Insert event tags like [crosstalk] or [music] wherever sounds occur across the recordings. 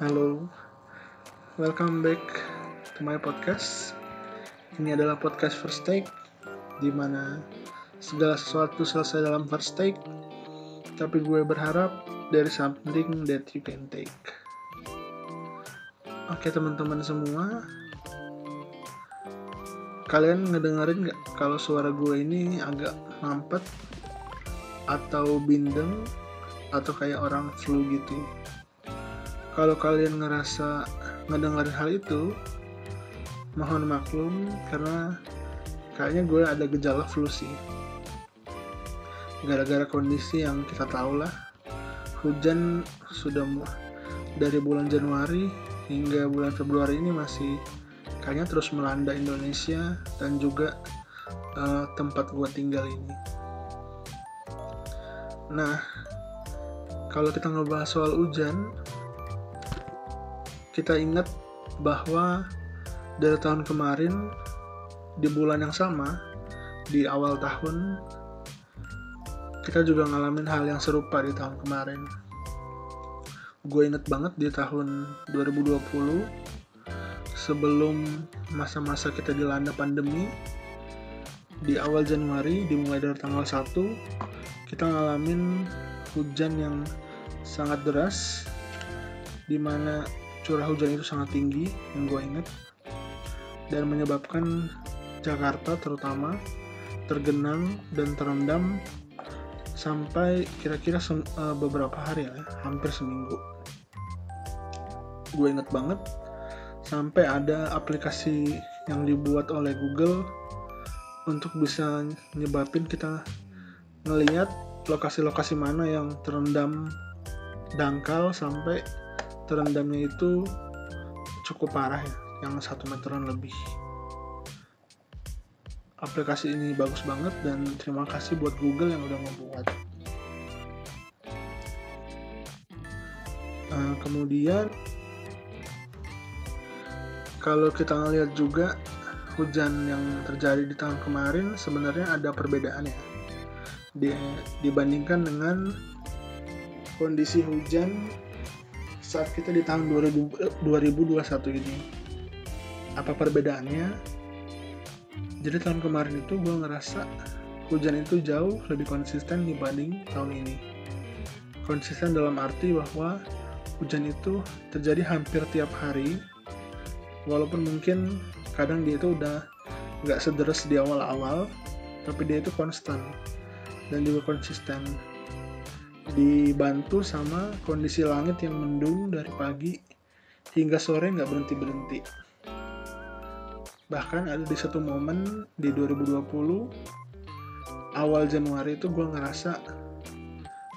Halo, welcome back to my podcast. Ini adalah podcast first take, di mana segala sesuatu selesai dalam first take. Tapi gue berharap dari something that you can take. Oke teman-teman semua, kalian ngedengerin nggak kalau suara gue ini agak mampet atau bindeng atau kayak orang flu gitu? Kalau kalian ngerasa ngedengerin hal itu mohon maklum karena kayaknya gue ada gejala flu sih. Gara-gara kondisi yang kita tahu lah. Hujan sudah dari bulan Januari hingga bulan Februari ini masih kayaknya terus melanda Indonesia dan juga uh, tempat gue tinggal ini. Nah kalau kita ngebahas soal hujan kita ingat bahwa dari tahun kemarin di bulan yang sama di awal tahun kita juga ngalamin hal yang serupa di tahun kemarin. Gue inget banget di tahun 2020 sebelum masa-masa kita dilanda pandemi di awal Januari dimulai dari tanggal 1 kita ngalamin hujan yang sangat deras di mana curah hujan itu sangat tinggi yang gue inget dan menyebabkan Jakarta terutama tergenang dan terendam sampai kira-kira uh, beberapa hari ya, hampir seminggu. Gue inget banget sampai ada aplikasi yang dibuat oleh Google untuk bisa nyebabin kita ngelihat lokasi-lokasi mana yang terendam dangkal sampai terendamnya itu cukup parah ya yang satu meteran lebih. Aplikasi ini bagus banget dan terima kasih buat Google yang udah membuat uh, kemudian kalau kita ngeliat juga hujan yang terjadi di tahun kemarin sebenarnya ada perbedaannya dibandingkan dengan kondisi hujan saat kita di tahun 2000, 2021 ini. Apa perbedaannya? Jadi tahun kemarin itu gue ngerasa hujan itu jauh lebih konsisten dibanding tahun ini. Konsisten dalam arti bahwa hujan itu terjadi hampir tiap hari walaupun mungkin kadang dia itu udah nggak sederes di awal-awal tapi dia itu konstan dan juga konsisten dibantu sama kondisi langit yang mendung dari pagi hingga sore nggak berhenti berhenti bahkan ada di satu momen di 2020 awal Januari itu gue ngerasa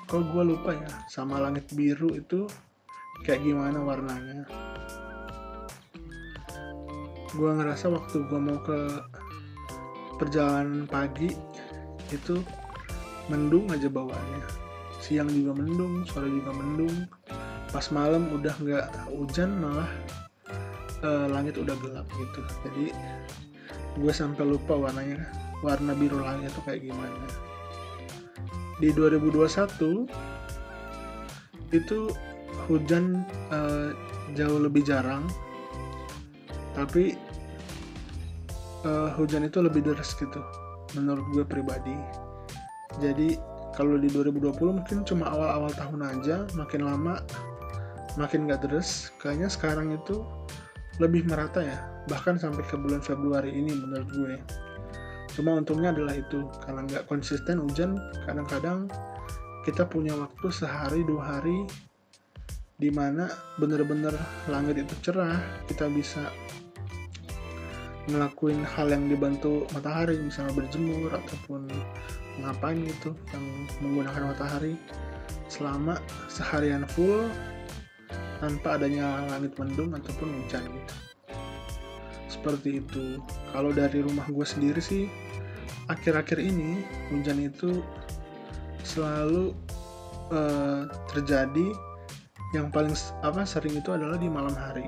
kok gue lupa ya sama langit biru itu kayak gimana warnanya. Gue ngerasa waktu gue mau ke perjalanan pagi itu mendung aja bawaannya siang juga mendung sore juga mendung. Pas malam udah nggak hujan malah uh, langit udah gelap gitu. Jadi gue sampai lupa warnanya warna biru langit itu kayak gimana. Di 2021 itu hujan uh, jauh lebih jarang. Tapi uh, hujan itu lebih deras gitu menurut gue pribadi. Jadi kalau di 2020 mungkin cuma awal-awal tahun aja makin lama makin gak deres. Kayaknya sekarang itu lebih merata ya bahkan sampai ke bulan Februari ini menurut gue. Cuma untungnya adalah itu karena nggak konsisten hujan kadang-kadang kita punya waktu sehari dua hari di mana bener-bener langit itu cerah kita bisa ngelakuin hal yang dibantu matahari misalnya berjemur ataupun ngapain gitu yang menggunakan matahari selama seharian full tanpa adanya langit mendung ataupun hujan gitu. Seperti itu. Kalau dari rumah gue sendiri sih akhir-akhir ini hujan itu selalu uh, terjadi. Yang paling apa sering itu adalah di malam hari.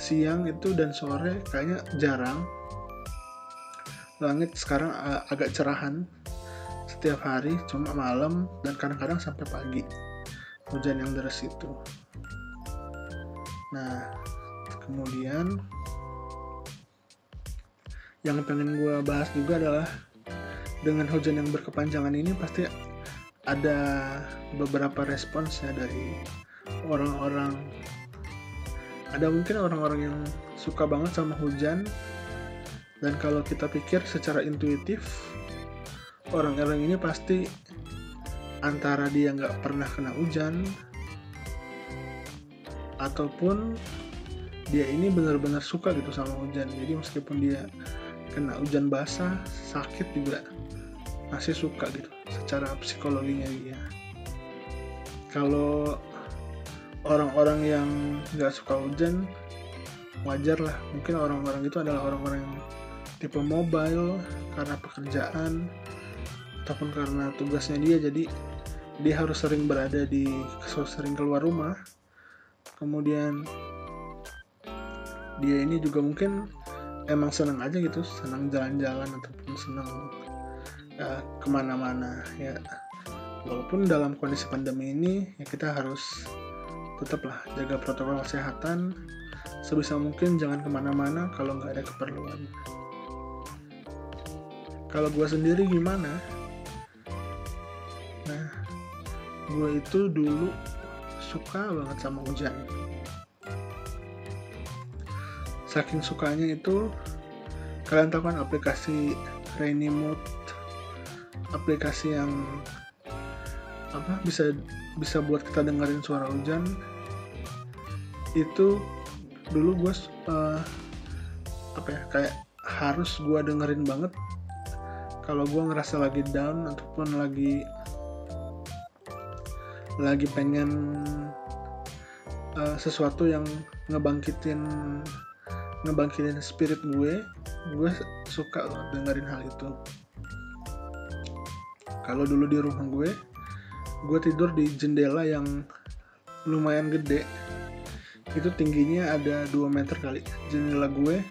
Siang itu dan sore kayaknya jarang langit sekarang agak cerahan setiap hari cuma malam dan kadang-kadang sampai pagi. Hujan yang deras itu. Nah kemudian yang pengen gue bahas juga adalah dengan hujan yang berkepanjangan ini pasti ada beberapa respons ya dari orang-orang. Ada mungkin orang-orang yang suka banget sama hujan dan kalau kita pikir secara intuitif orang-orang ini pasti antara dia nggak pernah kena hujan ataupun dia ini benar-benar suka gitu sama hujan. Jadi meskipun dia kena hujan basah sakit juga masih suka gitu secara psikologinya dia. Kalau orang-orang yang nggak suka hujan wajar lah. Mungkin orang-orang itu adalah orang-orang yang tipe mobile karena pekerjaan ataupun karena tugasnya dia jadi dia harus sering berada di sering keluar rumah. Kemudian dia ini juga mungkin emang senang aja gitu senang jalan-jalan ataupun senang ya, ke mana-mana ya. Walaupun dalam kondisi pandemi ini ya kita harus tetaplah jaga protokol kesehatan sebisa mungkin jangan ke mana-mana kalau nggak ada keperluan kalau gue sendiri gimana? Nah gue itu dulu suka banget sama hujan. Saking sukanya itu kalian tahu kan aplikasi Rainy Mood? Aplikasi yang apa bisa bisa buat kita dengerin suara hujan. Itu dulu gue uh, apa ya kayak harus gue dengerin banget kalau gue ngerasa lagi down ataupun lagi lagi pengen uh, sesuatu yang ngebangkitin ngebangkitin spirit gue gue suka dengerin hal itu. Kalau dulu di rumah gue gue tidur di jendela yang lumayan gede. Itu tingginya ada 2 meter kali. Jendela gue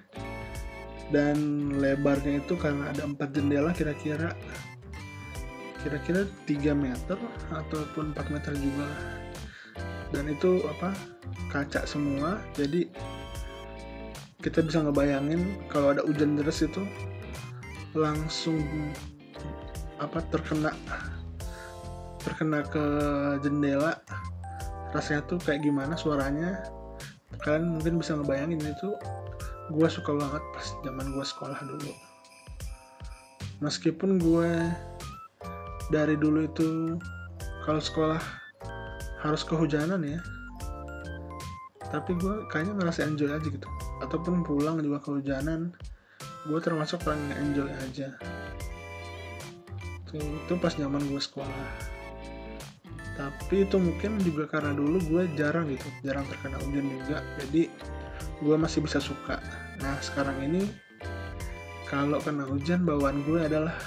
dan lebarnya itu karena ada empat jendela kira-kira. Kira-kira 3 meter ataupun 4 meter juga. Dan itu apa? Kaca semua. Jadi kita bisa ngebayangin kalau ada hujan deras itu langsung apa terkena terkena ke jendela. Rasanya tuh kayak gimana suaranya? Kalian mungkin bisa ngebayangin itu gue suka banget pas zaman gue sekolah dulu. Meskipun gue dari dulu itu kalau sekolah harus kehujanan ya tapi gue kayaknya ngerasa enjoy aja gitu. Ataupun pulang juga kehujanan gue termasuk yang enjoy aja. Itu, itu pas zaman gue sekolah. Tapi itu mungkin juga karena dulu gue jarang gitu jarang terkena hujan juga. Jadi gue masih bisa suka. Nah sekarang ini kalau kena hujan bawaan gue adalah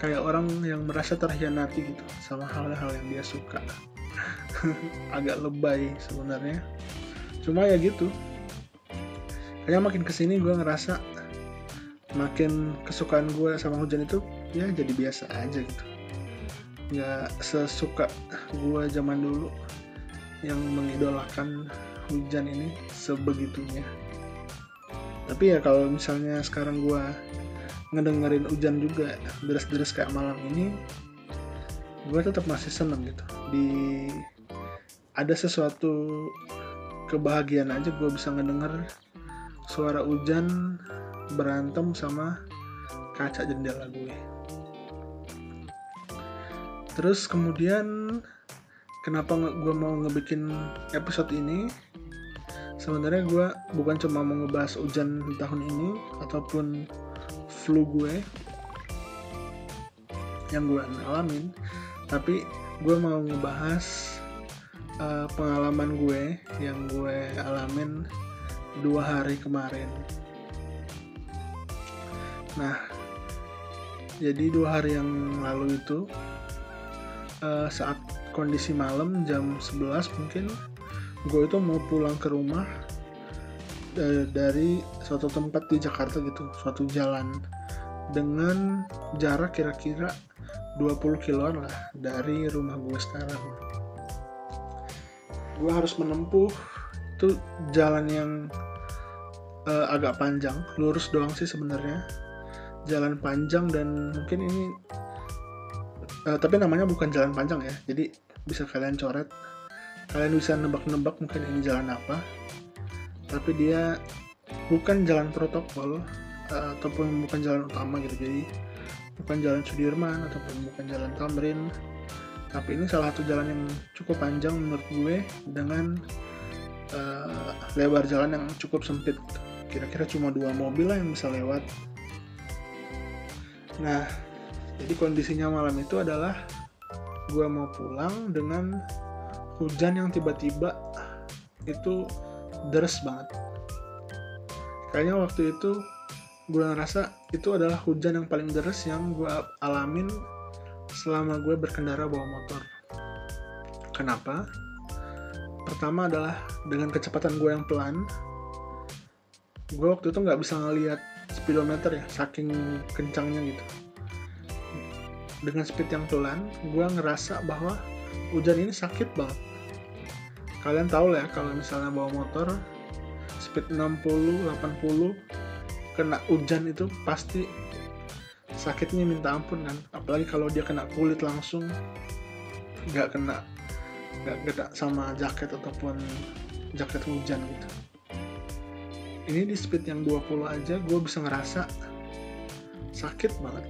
kayak orang yang merasa terhianati gitu sama hal-hal yang dia suka. [laughs] Agak lebay sebenarnya. Cuma ya gitu. Kayak makin ke sini gue ngerasa makin kesukaan gue sama hujan itu ya jadi biasa aja gitu. Nggak sesuka gue zaman dulu yang mengidolakan hujan ini sebegitunya. Tapi ya kalau misalnya sekarang gue ngedengerin hujan juga deras-deras kayak malam ini gue tetap masih seneng gitu. Di ada sesuatu kebahagiaan aja gue bisa ngedenger suara hujan berantem sama kaca jendela gue. Terus kemudian kenapa gue mau ngebikin episode ini sebenarnya gue bukan cuma mau ngebahas hujan tahun ini ataupun flu gue yang gue alamin tapi gue mau ngebahas uh, pengalaman gue yang gue alamin dua hari kemarin. Nah, jadi dua hari yang lalu itu uh, saat kondisi malam jam 11 mungkin gue itu mau pulang ke rumah uh, dari suatu tempat di Jakarta gitu, suatu jalan dengan jarak kira-kira 20 kiloan lah dari rumah gue sekarang. Gue harus menempuh itu jalan yang uh, agak panjang lurus doang sih sebenarnya jalan panjang dan mungkin ini uh, tapi namanya bukan jalan panjang ya jadi bisa kalian coret kalian bisa nebak-nebak mungkin ini jalan apa. Tapi dia bukan jalan protokol uh, ataupun bukan jalan utama gitu. Jadi bukan jalan Sudirman ataupun bukan jalan Tamrin. Tapi ini salah satu jalan yang cukup panjang menurut gue dengan uh, lebar jalan yang cukup sempit. Kira-kira cuma dua mobil lah yang bisa lewat. Nah jadi kondisinya malam itu adalah gue mau pulang dengan hujan yang tiba-tiba itu deres banget. Kayaknya waktu itu gue ngerasa itu adalah hujan yang paling deres yang gue alamin selama gue berkendara bawa motor. Kenapa? Pertama adalah dengan kecepatan gue yang pelan gue waktu itu nggak bisa ngelihat speedometer ya saking kencangnya gitu. Dengan speed yang pelan gue ngerasa bahwa hujan ini sakit banget kalian tahu lah ya kalau misalnya bawa motor speed 60 80 kena hujan itu pasti sakitnya minta ampun kan. Apalagi kalau dia kena kulit langsung nggak kena nggak kena sama jaket ataupun jaket hujan gitu. Ini di speed yang 20 aja gue bisa ngerasa sakit banget.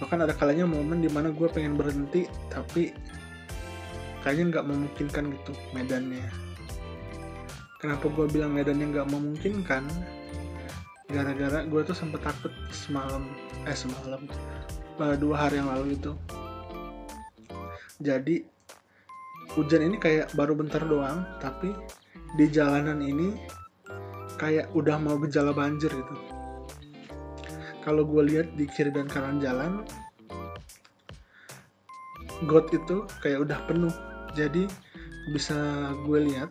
Bahkan ada kalanya momen di mana gue pengen berhenti tapi kayaknya nggak memungkinkan gitu medannya. Kenapa gue bilang medannya nggak memungkinkan? Gara-gara gue tuh sempet takut semalam eh semalam dua hari yang lalu itu. Jadi hujan ini kayak baru bentar doang tapi di jalanan ini kayak udah mau gejala banjir gitu. Kalau gue lihat di kiri dan kanan jalan got itu kayak udah penuh jadi bisa gue lihat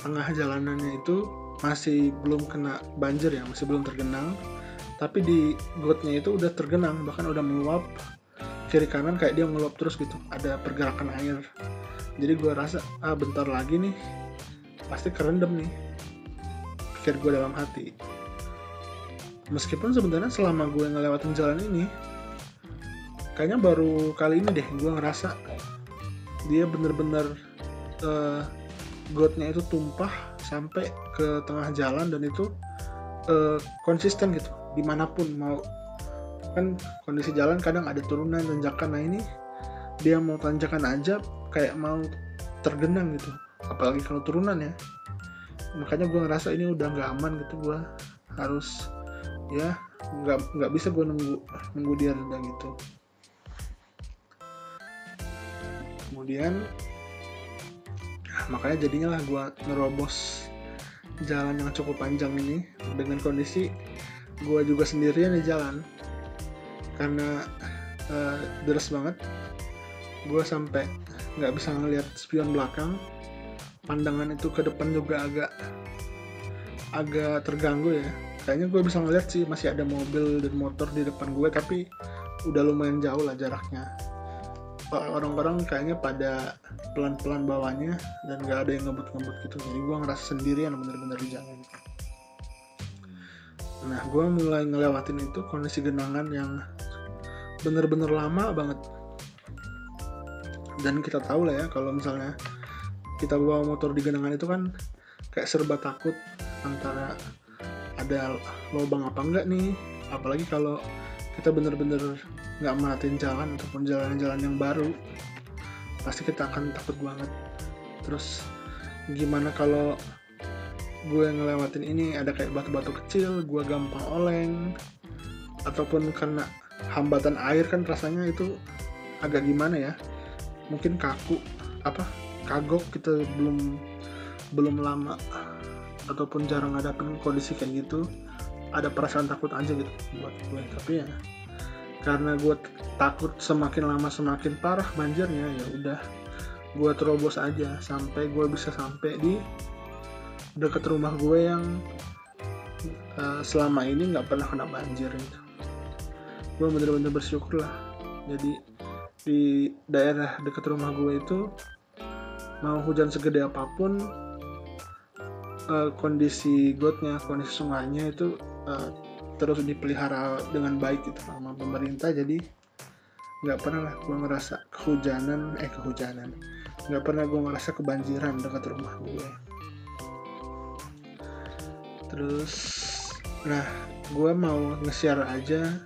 tengah jalanannya itu masih belum kena banjir ya masih belum tergenang. Tapi di gotnya itu udah tergenang bahkan udah meluap. Kiri kanan kayak dia meluap terus gitu ada pergerakan air. Jadi gue rasa ah bentar lagi nih pasti kerendam nih pikir gue dalam hati. Meskipun sebenarnya selama gue ngelewatin jalan ini kayaknya baru kali ini deh gue ngerasa dia bener-bener uh, gotnya itu tumpah sampai ke tengah jalan dan itu uh, konsisten gitu di mana pun mau. Kan kondisi jalan kadang ada turunan tanjakan. Nah ini dia mau tanjakan aja kayak mau tergenang gitu apalagi kalau turunan ya. Makanya gue ngerasa ini udah nggak aman gitu gue harus ya nggak nggak bisa gue nunggu nunggu dia reda gitu kemudian makanya jadinya lah gue nerobos jalan yang cukup panjang ini. Dengan kondisi gue juga sendirian di jalan. Karena uh, deras banget. Gue sampai nggak bisa ngeliat spion belakang. Pandangan itu ke depan juga agak agak terganggu ya. Kayaknya gue bisa ngeliat sih masih ada mobil dan motor di depan gue tapi udah lumayan jauh lah jaraknya orang-orang kayaknya pada pelan-pelan bawahnya dan gak ada yang ngebut-ngebut gitu. Jadi gue ngerasa sendirian bener-bener di jalan. Nah gue mulai ngelewatin itu kondisi genangan yang bener-bener lama banget. Dan kita tahu lah ya kalau misalnya kita bawa motor di genangan itu kan kayak serba takut antara ada lubang apa enggak nih? Apalagi kalau kita bener-bener nggak merhatiin jalan ataupun jalan-jalan yang baru pasti kita akan takut banget. Terus gimana kalau gue ngelewatin ini ada kayak batu-batu kecil gue gampang oleng ataupun karena hambatan air kan rasanya itu agak gimana ya? Mungkin kaku apa kagok kita belum belum lama ataupun jarang ngadapin kondisi kayak gitu ada perasaan takut aja gitu buat gue. Tapi ya karena gue takut semakin lama semakin parah banjirnya ya udah gue terobos aja sampai gue bisa sampai di deket rumah gue yang uh, selama ini nggak pernah kena banjir gitu. Gue bener-bener bersyukur lah. Jadi di daerah deket rumah gue itu mau hujan segede apa pun uh, kondisi gotnya kondisi sungainya itu uh, terus dipelihara dengan baik gitu sama pemerintah jadi nggak pernah lah gue ngerasa kehujanan eh kehujanan. Nggak pernah gue ngerasa kebanjiran dekat rumah gue terus nah gue mau nge-share aja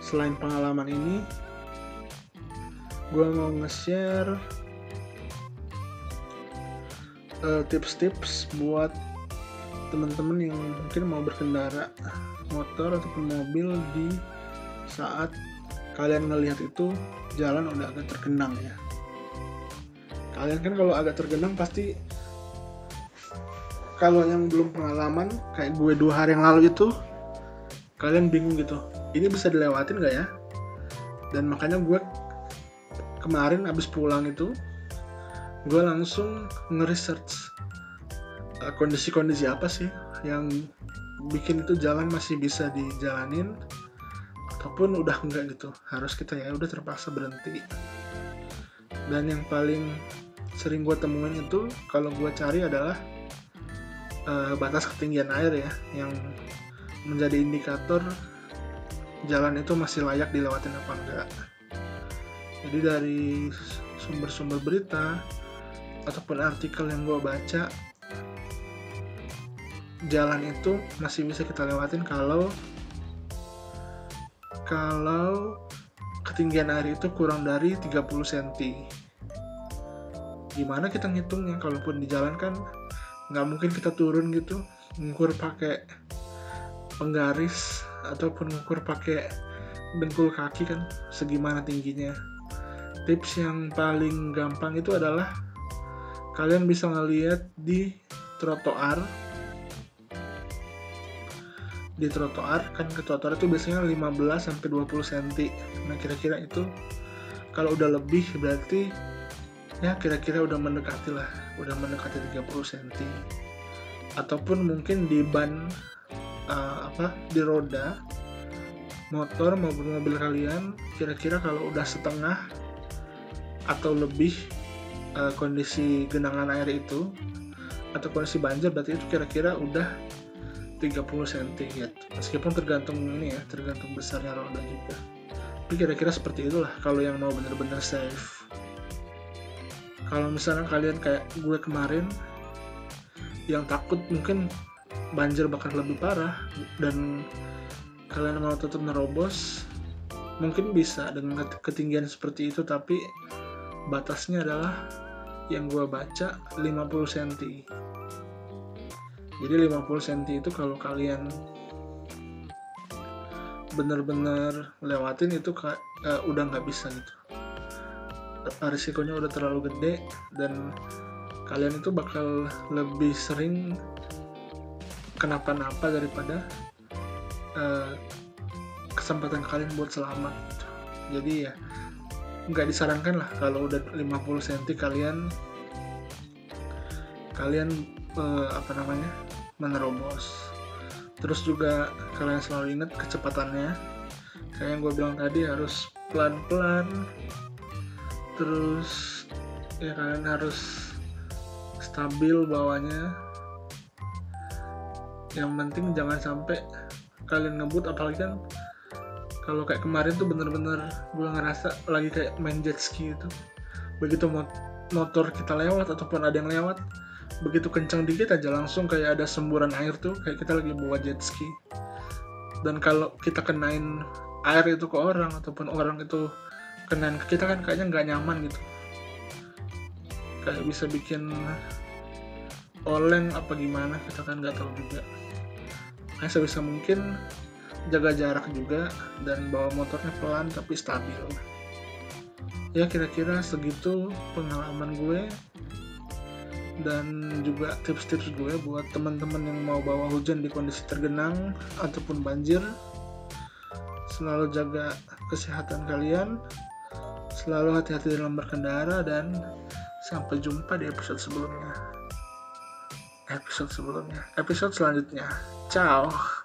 selain pengalaman ini gue mau nge-share uh, tips-tips buat teman-teman yang mungkin mau berkendara motor ataupun mobil di saat kalian ngelihat itu jalan udah agak tergenang ya. Kalian kan kalau agak tergenang pasti kalau yang belum pengalaman kayak gue dua hari yang lalu itu kalian bingung gitu ini bisa dilewatin gak ya? Dan makanya gue kemarin abis pulang itu gue langsung nge-research kondisi-kondisi apa sih yang bikin itu jalan masih bisa dijalanin? Ataupun udah enggak gitu harus kita ya udah terpaksa berhenti. Dan yang paling sering gue temuin itu kalau gue cari adalah uh, batas ketinggian air ya yang menjadi indikator jalan itu masih layak dilewatin apa enggak. Jadi dari sumber-sumber berita ataupun artikel yang gue baca jalan itu masih bisa kita lewatin kalau kalau ketinggian air itu kurang dari 30 cm gimana kita ngitungnya? Kalaupun di jalan kan nggak mungkin kita turun gitu ngukur pakai penggaris ataupun ngukur pakai dengkul kaki kan segimana tingginya. Tips yang paling gampang itu adalah kalian bisa ngeliat di trotoar di trotoar kan ke trotoar itu biasanya 15 sampai 20 cm. Nah, kira-kira itu kalau udah lebih berarti ya kira-kira udah mendekati lah, udah mendekati 30 cm. Ataupun mungkin di ban uh, apa di roda motor maupun mobil kalian kira-kira kalau udah setengah atau lebih uh, kondisi genangan air itu atau kondisi banjir berarti itu kira-kira udah 30 cm ya. meskipun tergantung ini ya tergantung besarnya roda juga. Tapi kira-kira seperti itulah kalau yang mau bener-bener safe. Kalau misalnya kalian kayak gue kemarin yang takut mungkin banjir bakal lebih parah dan kalian mau tetap nerobos mungkin bisa dengan ketinggian seperti itu tapi batasnya adalah yang gue baca 50 cm jadi 50 cm itu kalau kalian bener-bener lewatin itu uh, udah nggak bisa gitu. Risikonya udah terlalu gede dan kalian itu bakal lebih sering kenapa-napa daripada uh, kesempatan kalian buat selamat. Jadi ya nggak disarankan lah kalau udah 50 cm kalian kalian uh, apa namanya menerobos. Terus juga kalian selalu ingat kecepatannya. Kayak yang gue bilang tadi harus pelan-pelan. Terus ya kalian harus stabil bawahnya. Yang penting jangan sampai kalian ngebut apalagi kan kalau kayak kemarin tuh bener-bener gue ngerasa lagi kayak main jet ski itu. Begitu motor kita lewat ataupun ada yang lewat begitu kencang dikit aja langsung kayak ada semburan air tuh kayak kita lagi bawa jet ski. Dan kalau kita kenain air itu ke orang ataupun orang itu kenain ke kita kan kayaknya nggak nyaman gitu. Kayak bisa bikin oleng apa gimana kita kan nggak tahu juga. Kayak sebisa mungkin jaga jarak juga dan bawa motornya pelan tapi stabil. Ya kira-kira segitu pengalaman gue dan juga tips-tips gue buat teman-teman yang mau bawa hujan di kondisi tergenang ataupun banjir. Selalu jaga kesehatan kalian selalu hati-hati dalam berkendara dan sampai jumpa di episode sebelumnya. Episode sebelumnya. Episode selanjutnya. Ciao